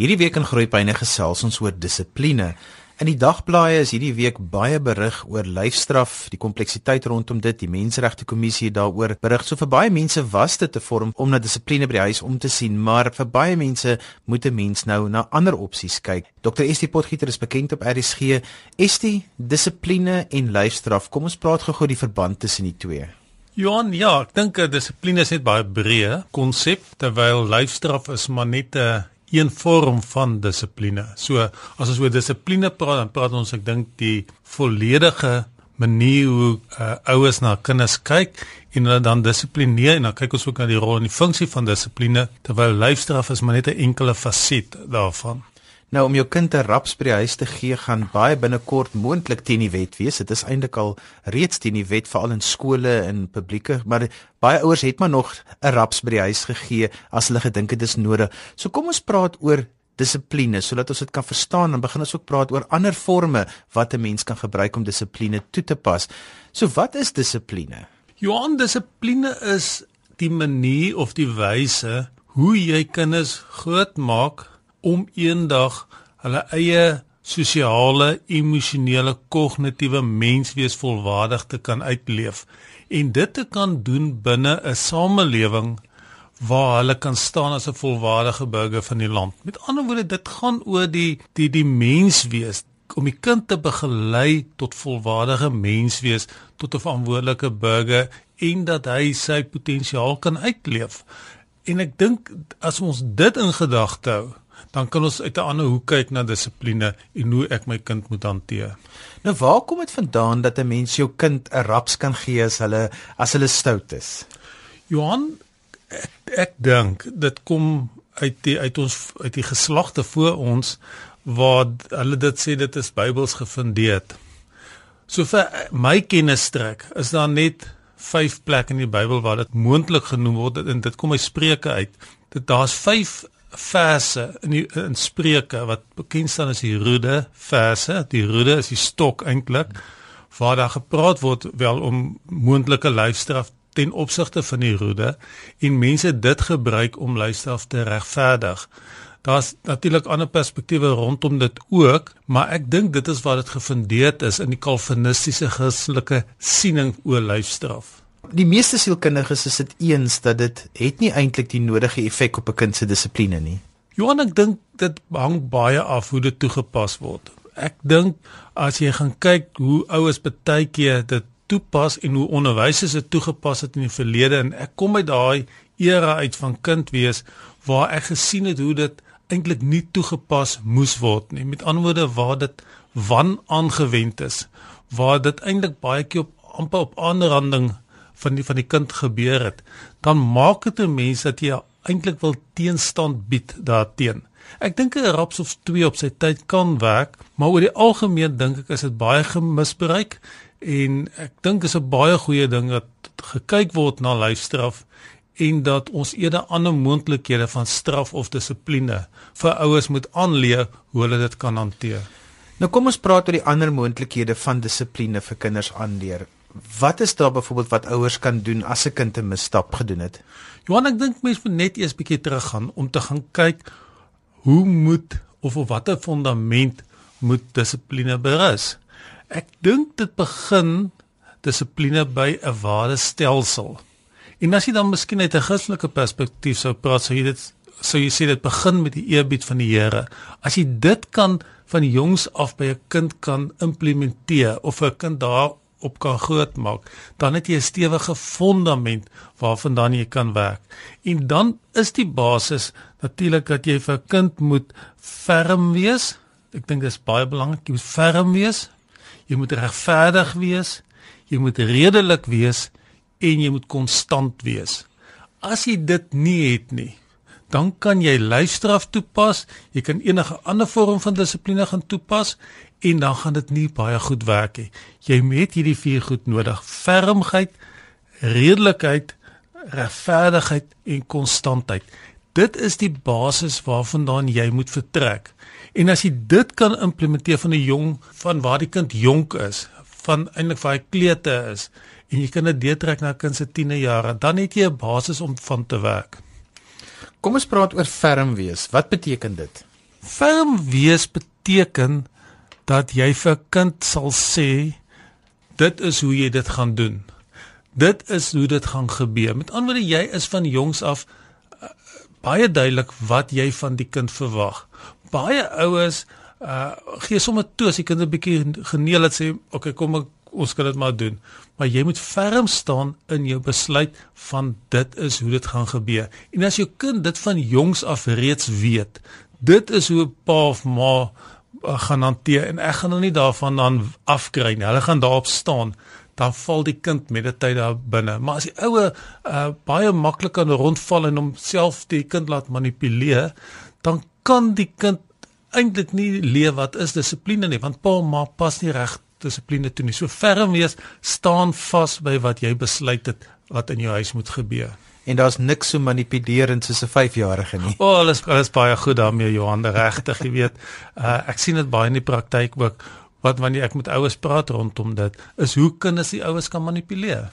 Hierdie week in Groepyne gesels ons oor dissipline. In die dagblaaie is hierdie week baie berig oor lyfstraf, die kompleksiteit rondom dit. Die Menseregte Kommissie daaroor berig. So vir baie mense was dit 'n vorm om na dissipline by die huis om te sien, maar vir baie mense moet 'n mens nou na ander opsies kyk. Dr. Estie Potgieter is bekend op RSG. Estie, dissipline en lyfstraf. Kom ons praat gou-gou die verband tussen die twee. Johan, ja, ek dink dissipline is net baie breë konsep terwyl lyfstraf is maar net 'n een vorm van dissipline. So as ons oor dissipline praat, dan praat ons ek dink die volledige manier hoe uh, ouers na kinders kyk en hulle dan dissiplineer en dan kyk ons ook na die rol en die funksie van dissipline terwyl lyfstraf is maar net 'n enkele faset daarvan. Nou om jou kind 'n raps by die huis te gee gaan baie binnekort moontlik teen die wet wees. Dit is eintlik al reeds teen die wet veral in skole en publieke, maar baie ouers het maar nog 'n raps by die huis gegee as hulle gedink dit is nodig. So kom ons praat oor dissipline sodat ons dit kan verstaan en begin ons ook praat oor ander forme wat 'n mens kan gebruik om dissipline toe te pas. So wat is dissipline? Johan, dissipline is die manier of die wyse hoe jy kinders grootmaak om eendag hulle eie sosiale, emosionele, kognitiewe menswees volwaardig te kan uitleef en dit te kan doen binne 'n samelewing waar hulle kan staan as 'n volwaardige burger van die land. Met ander woorde, dit gaan oor die die die menswees om die kind te begelei tot volwaardige menswees, tot 'n verantwoordelike burger en dat hy sy potensiaal kan uitleef. En ek dink as ons dit in gedagte hou, dan kan ons uit 'n ander hoek kyk na dissipline en hoe ek my kind moet hanteer. Nou waar kom dit vandaan dat 'n mens jou kind 'n raps kan gee as hulle as hulle stout is? Johan, ek, ek dink dit kom uit die uit ons uit die geslagte voor ons waar hulle dit sê dit is Bybels gefundeer. So vir my kennisstrek is daar net 5 plekke in die Bybel waar dit moontlik genoem word en dit kom uit Spreuke uit. Dit daar's verse in die in Spreuke wat bekend staan as die roede verse. Die roede is die stok eintlik waar daar gepraat word wel om moontlike lyfstraf ten opsigte van die roede en mense dit gebruik om lyfstraf te regverdig. Daar's natuurlik ander perspektiewe rondom dit ook, maar ek dink dit is waar dit gefundeer is in die kalvinistiese Christelike siening oor lyfstraf die meeste sielkundiges is dit eens dat dit het nie eintlik die nodige effek op 'n kind se dissipline nie. Johan, ek dink dit hang baie af hoe dit toegepas word. Ek dink as jy gaan kyk hoe ouers baie keer dit toepas en hoe onderwysers dit toegepas het in die verlede en ek kom uit daai era uit van kind wees waar ek gesien het hoe dit eintlik nie toegepas moes word nie. Met ander woorde waar dit wan aangewend is, waar dit eintlik baie keer op amper op aanranding van die van die kind gebeur het, dan maak dit 'n mens dat jy eintlik wil teenstand bied daarteen. Ek dink 'n raps of 2 op sy tyd kan werk, maar oor die algemeen dink ek is dit baie gemisbruik en ek dink is 'n baie goeie ding dat gekyk word na lyfstraf en dat ons eerder ander moontlikhede van straf of dissipline vir ouers moet aanleer hoe hulle dit kan hanteer. Nou kom ons praat oor die ander moontlikhede van dissipline vir kinders aanleer wat is daar byvoorbeeld wat ouers kan doen as 'n kind 'n misstap gedoen het? Johan, ek dink mense moet net eers bietjie teruggaan om te gaan kyk hoe moet of op watter fondament moet dissipline berus. Ek dink dit begin dissipline by 'n waardestelsel. En as jy dan miskien uit 'n Christelike perspektief sou praat, sou jy dit sou jy sê dit begin met die eerbied van die Here. As jy dit kan van jongs af by 'n kind kan implementeer of 'n kind daar op kan grootmaak, dan het jy 'n stewige fondament waarvandaan jy kan werk. En dan is die basis natuurlik dat jy vir 'n kind moet ferm wees. Ek dink dit is baie belangrik, jy moet ferm wees. Jy moet regverdig wees. Jy moet redelik wees en jy moet konstant wees. As jy dit nie het nie, dan kan jy lyfstraf toepas, jy kan enige ander vorm van dissipline gaan toepas en dan gaan dit nie baie goed werk nie. Jy het hierdie vier goed nodig: fermheid, redelikheid, regverdigheid en konstantheid. Dit is die basis waarvandaan jy moet vertrek. En as jy dit kan implementeer van 'n jong van waar die kind jonk is, van eintlik waar hy kleute is en jy kan dit deurtrek na kind se tienerjare, dan het jy 'n basis om van te werk. Kom ons praat oor ferm wees. Wat beteken dit? Ferm wees beteken dat jy vir 'n kind sal sê dit is hoe jy dit gaan doen. Dit is hoe dit gaan gebeur. Met ander woorde, jy is van jongs af uh, baie duidelik wat jy van die kind verwag. Baie ouers uh gee sommer toe as die kind 'n bietjie geneel het sê, "Oké, okay, kom ek ons kan dit maar doen." Maar jy moet ferm staan in jou besluit van dit is hoe dit gaan gebeur. En as jou kind dit van jongs af reeds weet, dit is hoe pa of ma gaan hanteer en ek gaan hulle nie daarvan dan afkry nie. Hulle gaan daarop staan dan val die kind met die tyd daar binne. Maar as die ouer uh, baie maklik kan rondval en homself die kind laat manipuleer, dan kan die kind eintlik nie leef wat is dissipline nie want pa ma pas nie reg dissipline toe nie. So ferm wees, staan vas by wat jy besluit het wat in jou huis moet gebeur. En daar's niks so manipulerend soos 'n 5-jarige nie. O, oh, alles alles baie goed daarmee Johan, regtig, jy weet. Uh, ek sien dit baie in die praktyk ook wat wanneer ek met ouers praat rondom dit, is hoe kinders die ouers kan manipuleer.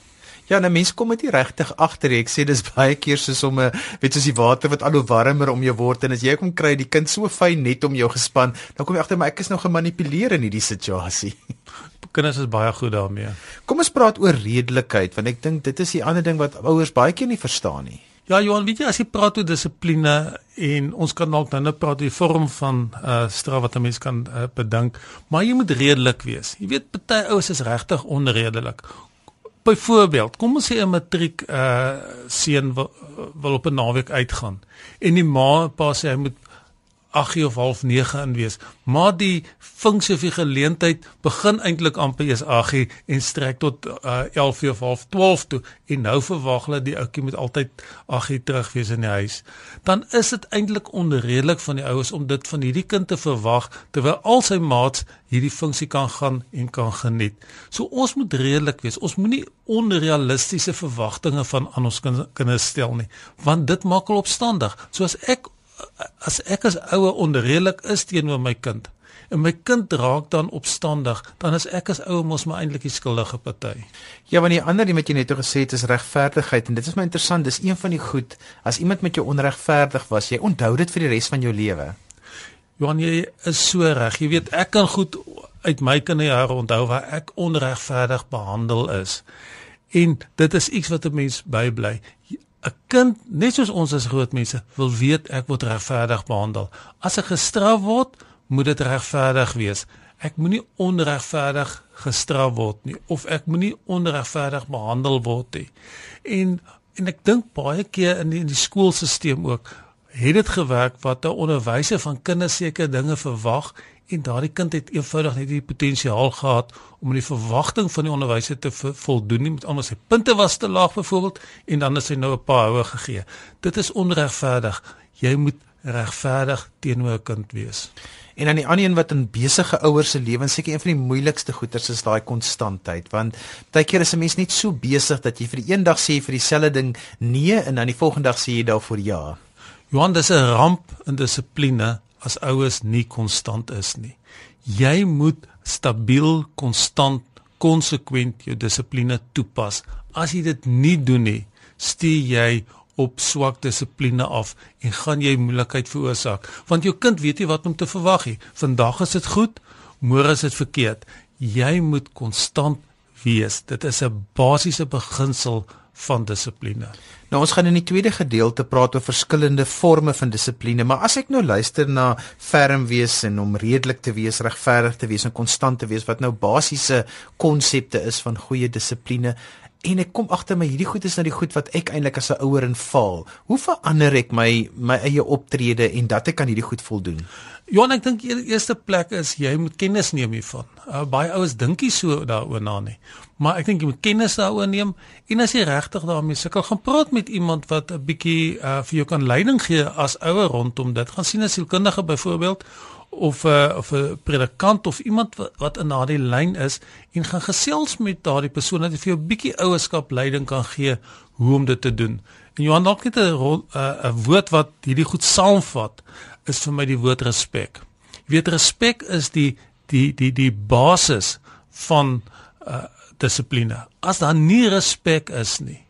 Ja, nou mense kom dit nie regtig agter nie. Ek sê dis baie keer soos om 'n weet soos die water wat al hoe warmer om jou word en as jy kom kry die kind so fyn net om jou gespan, dan kom jy agter maar ek is nou gemanipuleer in hierdie situasie. Kinders is baie goed daarmee. Kom ons praat oor redelikheid want ek dink dit is die ander ding wat ouers baie keer nie verstaan nie. Ja, Johan, weet jy as jy praat oor dissipline en ons kan dalk nou net praat oor die vorm van uh straf wat 'n mens kan uh, bedink, maar jy moet redelik wees. Jy weet party ouers is regtig onredelik. Byvoorbeeld, kom ons sê 'n matriek uh seun wil, wil op 'n naweek uitgaan en die ma pa sê hy moet 8 of half 9 in wees. Maar die funksie of die geleentheid begin eintlik amper eers 8 en strek tot uh, 11 of half 12 toe en nou verwag hulle die ouetjie moet altyd 8 terug wees in die huis. Dan is dit eintlik onredelik van die ouers om dit van hierdie kind te verwag terwyl al sy maats hierdie funksie kan gaan en kan geniet. So ons moet redelik wees. Ons moenie onrealistiese verwagtinge van aan ons kinders stel nie, want dit maak hulle opstandig. So as ek as ek as ouer onredelik is teenoor my kind en my kind raak dan opstandig, dan is ek as ouer mos maar eintlik die skuldige party. Ja, want die ander ding wat jy net gesê het is regverdigheid en dit is my interessant, dis een van die goed as iemand met jou onregverdig was, jy onthou dit vir die res van jou lewe. Johan, jy is so reg. Jy weet ek kan goed uit my kinderjare onthou waar ek onregverdig behandel is. En dit is iets wat 'n mens bybly. 'n kind net soos ons as groot mense wil weet ek word regverdig behandel. As ek gestraf word, moet dit regverdig wees. Ek moenie onregverdig gestraf word nie of ek moenie onregverdig behandel word nie. En en ek dink baie keer in die, in die skoolstelsel ook het dit gewerk wat 'n onderwyser van kinders seker dinge verwag en daardie kind het eenvoudig net die potensiaal gehad om aan die verwagting van die onderwyser te voldoen nie met anders sy punte was te laag byvoorbeeld en dan is hy nou 'n paar houe gegee. Dit is onregverdig. Jy moet regverdig teenoor 'n kind wees. En dan die ander een wat in besige ouers se lewens seker een van die moeilikste goeters is daai konstantheid want baie keer is 'n mens net so besig dat jy vir die een dag sê vir dieselfde ding nee en dan die volgende dag sê jy daarvoor ja Johan dis 'n ramp in dissipline as ouers nie konstant is nie. Jy moet stabiel, konstant, konsekwent jou dissipline toepas. As jy dit nie doen nie, stuur jy op swak dissipline af en gaan jy moeilikheid veroorsaak want jou kind weet nie wat om te verwag nie. Vandag is dit goed, môre is dit verkeerd. Jy moet konstant wees. Dit is 'n basiese beginsel van dissipline. Nou ons gaan in die tweede gedeelte praat oor verskillende forme van dissipline, maar as ek nou luister na ferm wees en om redelik te wees, regverdig te wees en konstant te wees wat nou basiese konsepte is van goeie dissipline en ek kom agter my hierdie goed is nou die goed wat ek eintlik as 'n ouer inval. Hoe verander ek my my eie optrede en dat ek kan hierdie goed voldoen? Johan, ek dink die eerste plek is jy moet kennis neem hiervan. Uh, baie ouers dink nie so daaroor na nie. Maar ek dink jy moet kennis daaroor neem en as jy regtig daarmee sukkel, gaan praat met iemand wat 'n bietjie uh, vir jou kan leiding gee as ouer rondom dit. Gaan sien 'n sielkundige byvoorbeeld of 'n uh, of 'n predikant of iemand wat, in daardie lyn is en gaan gesels met daardie persoon dat hy vir jou 'n bietjie ouerskap leiding kan gee hoe om dit te doen. En Johan dalk net 'n 'n woord wat hierdie goed saamvat is vir my die woord respek. Jy weet respek is die die die die basis van uh dissipline. As daar nie respek is nie,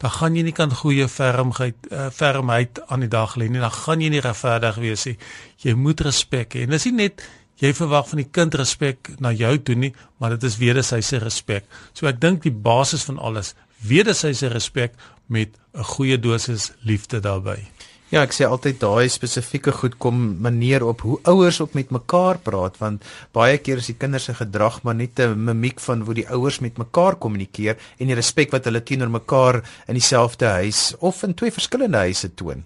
dan gaan jy nie kan goeie fermheid uh, fermheid aan die dag lê nie. Dan gaan jy nie regverdig wees nie. Jy moet respek hê. En dis nie net jy verwag van die kind respek na jou toe nie, maar dit is wederwysige respek. So ek dink die basis van alles, wederwysige respek met 'n goeie dosis liefde daarbey. Ja, ek sê altyd daai spesifieke goed kom manier op hoe ouers op met mekaar praat want baie keer is die kinders se gedrag maar net 'n mimiek van hoe die ouers met mekaar kommunikeer en die respek wat hulle teenoor mekaar in dieselfde huis of in twee verskillende huise toon.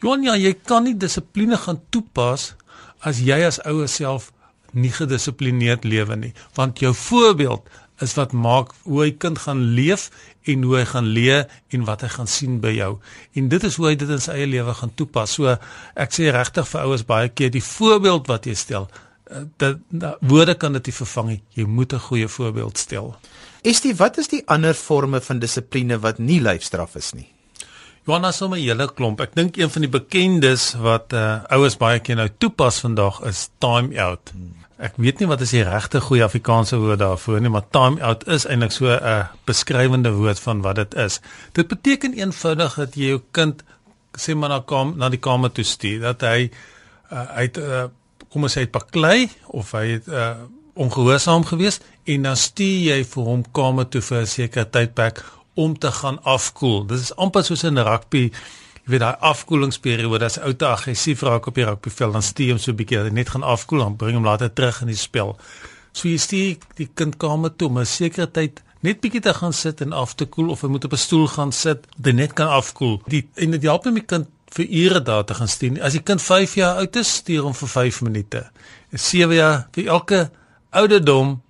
Johan, ja, jy kan nie dissipline gaan toepas as jy as ouer self nie gedissiplineerd lewe nie, want jou voorbeeld is wat maak hoe hy kind gaan leef en hoe hy gaan leer en wat hy gaan sien by jou. En dit is hoe hy dit in sy eie lewe gaan toepas. So ek sê regtig vir ouers baie keer die voorbeeld wat jy stel, eh, dat woorde kan dit nie vervang nie. Jy moet 'n goeie voorbeeld stel. Is dit wat is die ander forme van dissipline wat nie lyfstraf is nie? Johanna sommer 'n hele klomp. Ek dink een van die bekendes wat uh, ouers baie keer nou toepas vandag is time out. Hmm. Ek weet nie wat is die regte goeie Afrikaanse woord daarvoor nie, maar time out is eintlik so 'n beskrywende woord van wat dit is. Dit beteken eenvoudig dat jy jou kind sê maar na kom na die kamer toe stuur dat hy uh, uit uh, kom ons sê uit baklei of hy het uh, ongehoorsaam gewees en dan stuur jy vir hom kamer toe vir 'n sekere tydperk om te gaan afkoel. Dit is amper soos in rugby jy weet daai afkoelingsperiode as ou te aggressief raak op die rugbyveld dan stuur hom so 'n bietjie net gaan afkoel dan bring hom later terug in die spel. So jy stuur die kind kamer toe om 'n sekere tyd net bietjie te gaan sit en af te koel of hy moet op 'n stoel gaan sit dat net kan afkoel. Die en dit help die kind vir ure daar te gaan stuur. As die kind 5 jaar oud is, stuur hom vir 5 minute. 7 jaar vir elke ouderdom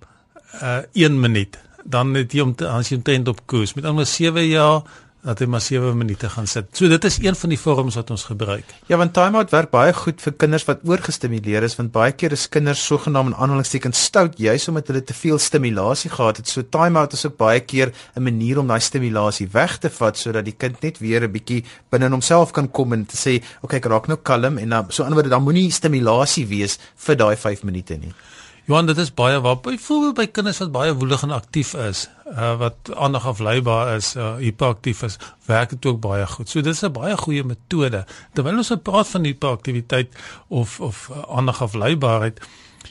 uh 1 minuut. Dan het jy hom as jy omtrent op koers. Met ander 7 jaar dat hy maar 7 minute gaan sit. So dit is een van die vorms wat ons gebruik. Ja, want time-out werk baie goed vir kinders wat oorgestimuleer is want baie keer is kinders sogenaamd in aanhalingstekens stout juis omdat hulle te veel stimulasie gehad het. So time-out is ook baie keer 'n manier om daai stimulasie weg te vat sodat die kind net weer 'n bietjie binne homself kan kom en te sê, "Oké, okay, ek raak nou kalm" en dan so anderwoorde dan moenie stimulasie wees vir daai 5 minute nie. Johan, dit is baie waar byvoorbeeld by kinders wat baie woelig en aktief is, uh, wat aandag afleibaar is, uh, hiperaktief is, werk dit ook baie goed. So dis 'n baie goeie metode. Terwyl ons praat van hiperaktiwiteit of of uh, aandag afleibaarheid,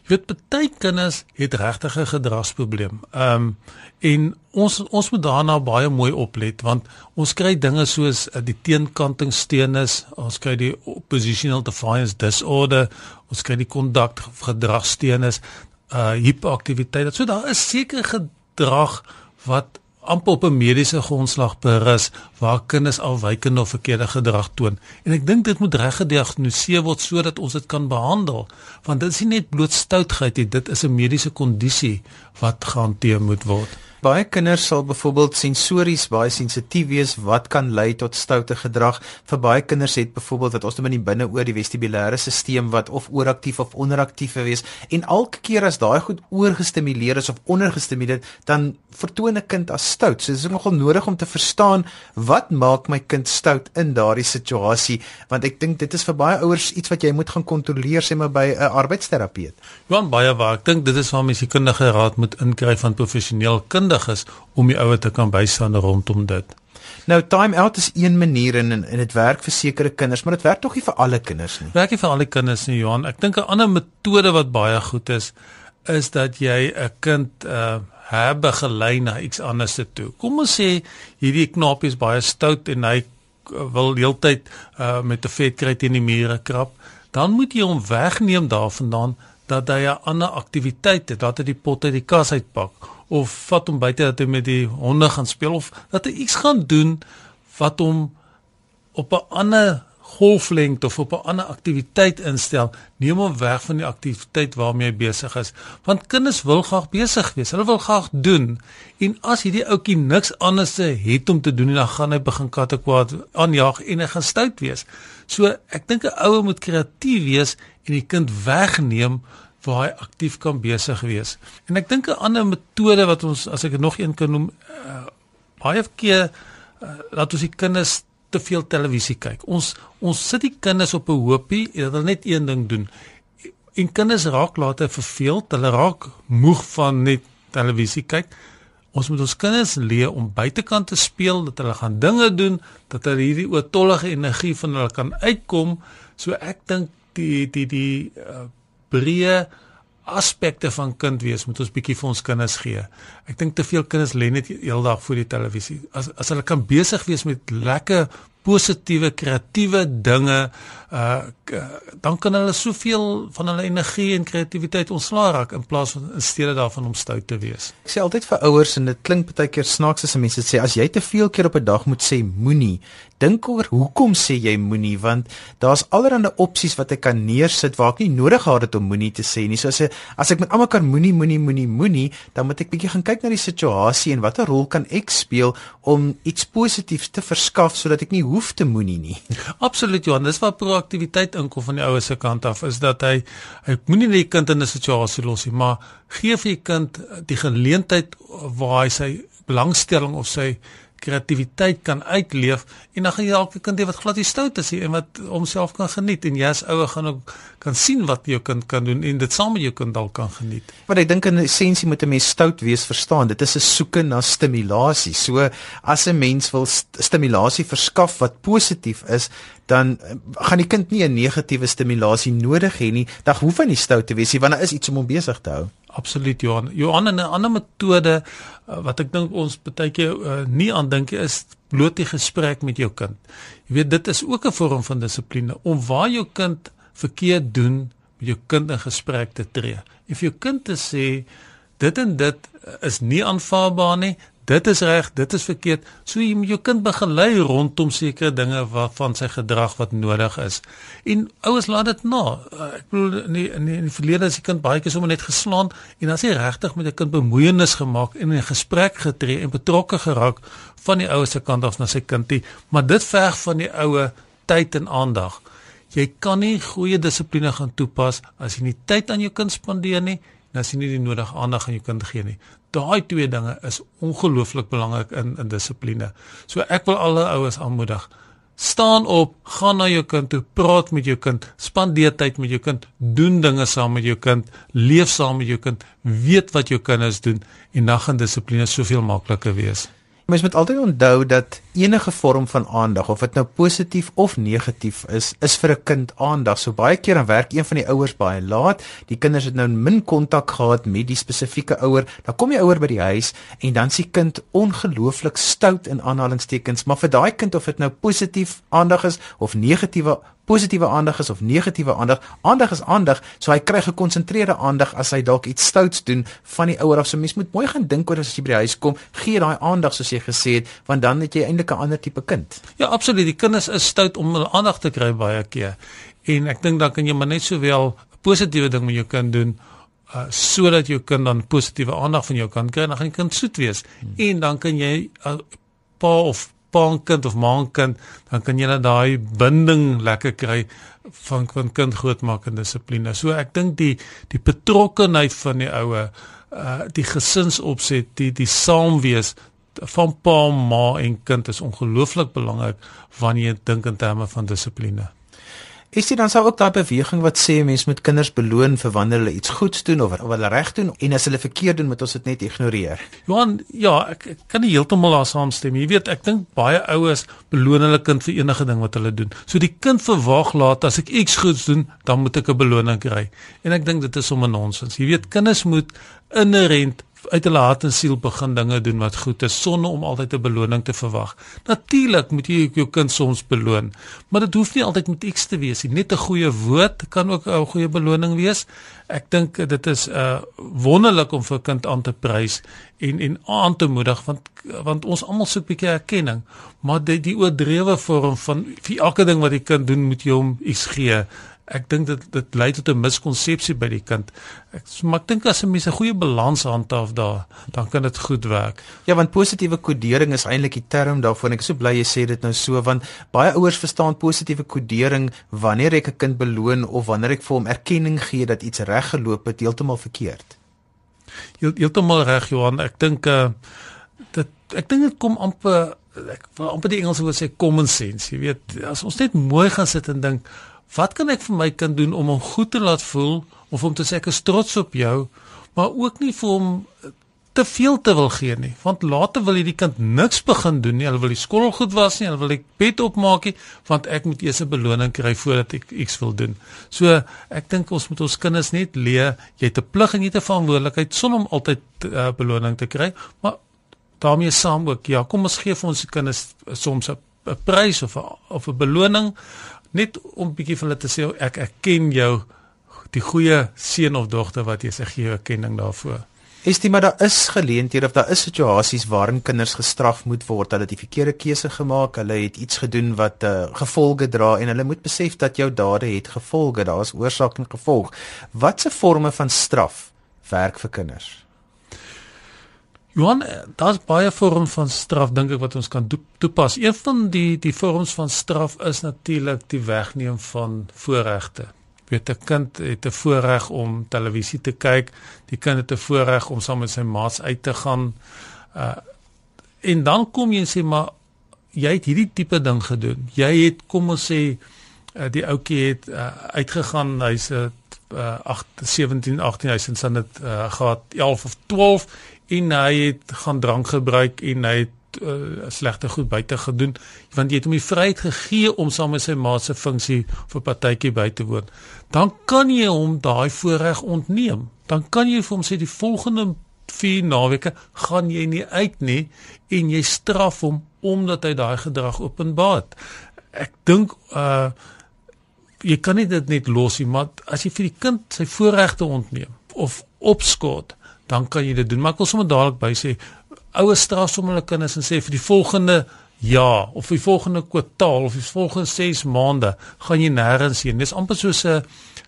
jy weet baie kinders het regtig 'n gedragsprobleem. Ehm um, en ons ons moet daarna baie mooi oplet want ons kry dinge soos uh, die teenkantingsteurnis, ons kry die oppositional defiance disorder, ons kry die kondukgedragsteurnis uh hiperaktiwiteit. So daar is seker gedrag wat amper op 'n mediese grondslag berus waar kinders afwykende of verkeerde gedrag toon. En ek dink dit moet reg gediagnoseer word sodat ons dit kan behandel. Want dit is nie net bloot stoutheid nie, dit is 'n mediese kondisie wat gehanteer moet word. Baie kinders sal byvoorbeeld sensories baie sensitief wees wat kan lei tot stoute gedrag. Vir baie kinders het byvoorbeeld wat ons noem in die binneoor die vestibulêre stelsel wat of ooraktief of onderaktief wees en elke keer as daai goed oorgestimuleer is of ondergestimuleer dan vertoon 'n kind as stout. So dit is nogal nodig om te verstaan wat maak my kind stout in daardie situasie want ek dink dit is vir baie ouers iets wat jy moet gaan kontroleer sê maar by 'n arbeidsterapeut. Want baie waar ek dink dit is waar mens die kundige raad moet inkry van professioneel kind kundig is om die ouer te kan bystaan rondom dit. Nou time out is een manier en en dit werk vir sekere kinders, maar dit werk tog nie vir alle kinders nie. Werk nie vir alle kinders nie, Johan. Ek dink 'n ander metode wat baie goed is is dat jy 'n kind uh herbegelei na iets anders toe. Kom ons sê hierdie knapie is baie stout en hy wil heeltyd uh met 'n vet kry teen die mure krap, dan moet jy hom wegneem daarvandaan dat hy 'n ander aktiwiteit het, dat hy die pot uit die kas uitpak of vat hom buite dat hy met die honde gaan speel of dat hy iets gaan doen wat hom op 'n ander golflengte of op 'n ander aktiwiteit instel, neem hom weg van die aktiwiteit waarmee hy besig is. Want kinders wil graag besig wees. Hulle wil graag doen. En as hierdie ouetjie niks anders het om te doen, dan gaan hy begin kattekwaad aanjaag en hy gaan stout wees. So ek dink 'n ouer moet kreatief wees en die kind wegneem waar hy aktief kan besig wees. En ek dink 'n ander metode wat ons as ek nog een kan noem, uh, baie keer uh, laat ons die kinders te veel televisie kyk. Ons ons sit die kinders op 'n hoopie en hulle net een ding doen. En kinders raak later verveeld, hulle raak moeg van net televisie kyk. Ons moet ons kinders leer om buitekant te speel, dat hulle gaan dinge doen, dat hulle hierdie oortollige energie van hulle kan uitkom. So ek dink die die die uh, breë aspekte van kind wees moet ons bietjie vir ons kinders gee. Ek dink te veel kinders lê net heeldag voor die televisie. As as hulle kan besig wees met lekker positiewe kreatiewe dinge uh dan kan hulle soveel van hulle energie en kreatiwiteit ontslaa raak in plaas van in steede daarvan om stout te wees. Ek sê altyd vir ouers en dit klink baie keer snaaks as mense sê as jy te veel keer op 'n dag moet sê moenie, dink oor hoekom sê jy moenie want daar's allerlei opsies wat ek kan neersit waar ek nie nodig gehad het om moenie te sê nie. So as ek as ek met almal kan moenie moenie moenie moenie, dan moet ek bietjie gaan kyk na die situasie en watter rol kan ek speel om iets positiefs te verskaf sodat ek nie hoef te moenie nie. Absoluut Johan, dis waar proaktiwiteit inkom van die ouers se kant af is dat hy hy moenie net die kind in 'n situasie los nie, maar gee vir die kind die geleentheid waar hy sy belangstelling of sy kreatiwiteit kan uitleef en dan gaan jy elke kind hê wat glad nie stout is nie en wat homself kan geniet en jy as ouer gaan ook kan sien wat jou kind kan doen en dit saam met jou kind dalk kan geniet. Want ek dink in essensie moet 'n mens stout wees verstaan. Dit is 'n soeke na stimulasie. So as 'n mens wil st stimulasie verskaf wat positief is, dan eh, gaan die kind nie 'n negatiewe stimulasie nodig hê nie. Dan hoef hy nie stout te wees nie want daar is iets om hom besig te hou. Absoluut Johan. Johan 'n ander metode uh, wat ek dink ons baie keer uh, nie aan dink is bloot die gesprek met jou kind. Jy weet dit is ook 'n vorm van dissipline om waar jou kind verkeerd doen met jou kind in gesprek te tree. If jou kind te sê dit en dit is nie aanvaarbaar nie, dit is reg, dit is verkeerd. So jy moet jou kind begelei rondom sekere dinge waarvan sy gedrag wat nodig is. En ouers laat dit na. Ek bedoel in die, in die, in die verlede as die kind baie keer sommer net geslaan en as hy regtig met 'n kind bemoeienis gemaak en in 'n gesprek getree en betrokke geraak van die ouers se kant af na sy kindie, maar dit verg van die ouer tyd en aandag. Jy kan nie goeie dissipline gaan toepas as jy nie tyd aan jou kind spandeer nie en as jy nie die nodige aandag aan jou kind gee nie daai twee dinge is ongelooflik belangrik in in dissipline. So ek wil alle ouers aanmoedig. Staan op, gaan na jou kind toe, praat met jou kind, spandeer tyd met jou kind, doen dinge saam met jou kind, leef saam met jou kind, weet wat jou kinders doen en dan gaan dissipline soveel makliker wees. Mens moet altyd onthou dat enige vorm van aandag of dit nou positief of negatief is, is vir 'n kind aandag. So baie keer dan werk een van die ouers baie laat. Die kinders het nou min kontak gehad met die spesifieke ouer. Dan kom die ouer by die huis en dan sien kind ongelooflik stout in aanhalingstekens, maar vir daai kind of dit nou positief aandag is of negatiewe positiewe aandag is of negatiewe aandag. Aandag is aandag, so hy kry gekonsentreerde aandag as hy dalk iets stouts doen van die ouer af. So mens moet mooi gaan dink oor as jy by die huis kom, gee daai aandag soos jy gesê het, want dan het jy eintlik 'n ander tipe kind. Ja, absoluut. Die kinders is stout om hulle aandag te kry baie keer. En ek dink dan kan jy maar net sowel 'n positiewe ding met jou kind doen uh sodat jou kind dan positiewe aandag van jou kan kry en dan gaan die kind soet wees. Hmm. En dan kan jy uh, pa of paankind of maankind, dan kan jy net daai binding lekker kry van van kind grootmaak en dissipline. So ek dink die die betrokkenheid van die ouer, uh die gesinsopset, die die saamwees van pa, ma en kind is ongelooflik belangrik wanneer jy dink in terme van dissipline. Is dit dan sou ook daai beweging wat sê mense moet kinders beloon vir wanneer hulle iets goeds doen of wat hulle reg doen en as hulle verkeerd doen moet ons dit net ignoreer. Johan, ja, ek, ek kan nie heeltemal daar saamstem. Jy weet, ek dink baie ouers beloon hulle kind vir enige ding wat hulle doen. So die kind verwag laat as ek iets goeds doen, dan moet ek 'n beloning kry. En ek dink dit is om 'n nonsens. Jy weet, kinders moet inherent uit hulle hart en siel begin dinge doen wat goed is sonder om altyd 'n beloning te verwag. Natuurlik moet jy jou kind soms beloon, maar dit hoef nie altyd met iets te wees nie. Net 'n goeie woord kan ook 'n goeie beloning wees. Ek dink dit is 'n uh, wonderlik om vir 'n kind aan te prys en en aan te moedig want want ons almal soek 'n bietjie erkenning, maar die, die oordrewe vorm van vir elke ding wat die kind doen moet jy hom iets gee ek dink dit dit lei tot 'n miskonsepsie by die kind. Ek maar ek dink as 'n mens 'n goeie balans handhaaf daar, dan kan dit goed werk. Ja, want positiewe kodering is eintlik die term daarvoor. Ek is so bly jy sê dit nou so want baie ouers verstaan positiewe kodering wanneer ek 'n kind beloon of wanneer ek vir hom erkenning gee dat iets reg geloop het, heeltemal verkeerd. Heeltemal reg Johan, ek dink uh dit ek dink dit kom amper ek wil amper die Engelse woord sê common sense. Jy weet, as ons net mooi gaan sit en dink Wat kan ek vir my kind doen om hom goed te laat voel of om te sê ek is trots op jou, maar ook nie vir hom te veel te wil gee nie, want later wil hierdie kind niks begin doen nie. Hulle wil die skool goed was nie, hulle wil die bed opmaak nie, want ek moet eers 'n beloning kry voordat ek iets wil doen. So ek dink ons moet ons kinders net leer jy het 'n plig en jy het 'n verantwoordelikheid sonder om altyd 'n uh, beloning te kry, maar daarmee saam ook ja, kom ons gee vir ons kinders soms 'n prys of a, of 'n beloning net om bietjie vir hulle te sê ek erken jou die goeie seun of dogter wat jy sê gee jou erkenning daarvoor. Is dit maar daar is geleenthede of daar is situasies waarin kinders gestraf moet word hulle die verkeerde keuse gemaak, hulle het iets gedoen wat uh, gevolge dra en hulle moet besef dat jou dade het gevolge, daar is oorsaak en gevolg. Watse forme van straf werk vir kinders? Johan, daar's baie vorms van straf dink ek wat ons kan toepas. Een van die die vorms van straf is natuurlik die wegneem van voorregte. Weet 'n kind het 'n voorreg om televisie te kyk, die kind het 'n voorreg om saam met sy maats uit te gaan. Uh en dan kom jy en sê maar jy het hierdie tipe ding gedoen. Jy het kom ons sê uh, die ouetjie het uh, uitgegaan, hy's 'n uh, 8 17 18 hy sins dan dit uh, gehad 11 of 12 en hy het gaan drank gebruik en hy het uh, slegte goed buite gedoen want jy het hom die vryheid gegee om saam met sy ma se funksie vir partytjie by te woon. Dan kan jy hom daai voorreg ontneem. Dan kan jy vir hom sê die volgende 4 naweke gaan jy nie uit nie en jy straf hom omdat hy daai gedrag openbaar ek dink uh jy kan nie dit net los nie maar as jy vir die kind sy voorregte ontneem of opskort dan kan jy dit doen. Maar ek wil sommer dadelik by sê ouers straf sommer hulle kinders en sê vir die volgende ja of die volgende kwartaal of die volgende 6 maande gaan jy nêrens heen. Dis amper soos 'n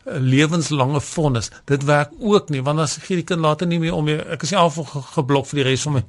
lewenslange vonnis. Dit werk ook nie want as gee die kind later nie meer om meer, ek is nie af geblok vir die res van my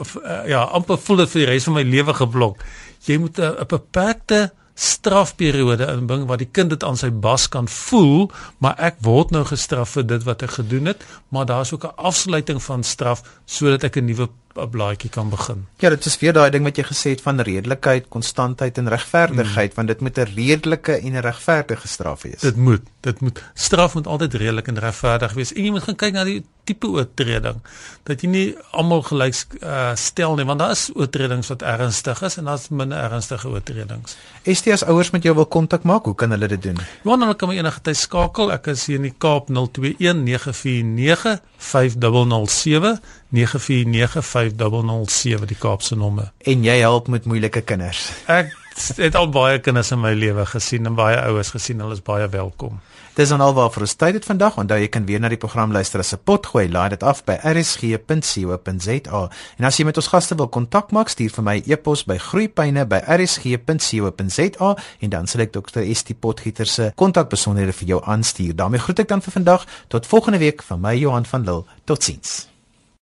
of, uh, ja, amper voel dit vir die res van my lewe geblok. Jy moet 'n beperkte strafperiode inbring waar die kind dit aan sy bas kan voel, maar ek word nou gestraf vir dit wat ek gedoen het, maar daar's ook 'n afsluiting van straf sodat ek 'n nuwe 'n blaadjie kan begin. Ja, dit is weer daai ding wat jy gesê het van redelikheid, konstantheid en regverdigheid, mm. want dit moet 'n redelike en 'n regverdige straf wees. Dit moet, dit moet straf moet altyd redelik en regverdig wees. En jy moet gaan kyk na die tipe oortreding dat jy nie almal gelyk uh, stel nie, want daar is oortredings wat ernstig is en daar's minder ernstige oortredings. ST as ouers met jou wil kontak maak, hoe kan hulle dit doen? Ja, dan kan my enige tyd skakel. Ek is hier in die Kaap 021 949 5007 949507 die Kaapse nommer. En jy help met moeilike kinders. Ek het al baie kinders in my lewe gesien en baie ouers gesien. Hulle is baie welkom. Dis dan alwaar vir ons tyd dit vandag. Onthou jy kan weer na die program luister as 'n pot gooi. Laai dit af by rsg.co.za. En as jy met ons gaste wil kontak maak, stuur vir my e-pos by groeipyne@rsg.co.za en dan sal ek Dr. Estie Potgieter se kontakbesonderhede vir jou aanstuur. daarmee groet ek dan vir vandag. Tot volgende week van my Johan van Lille. Totsiens.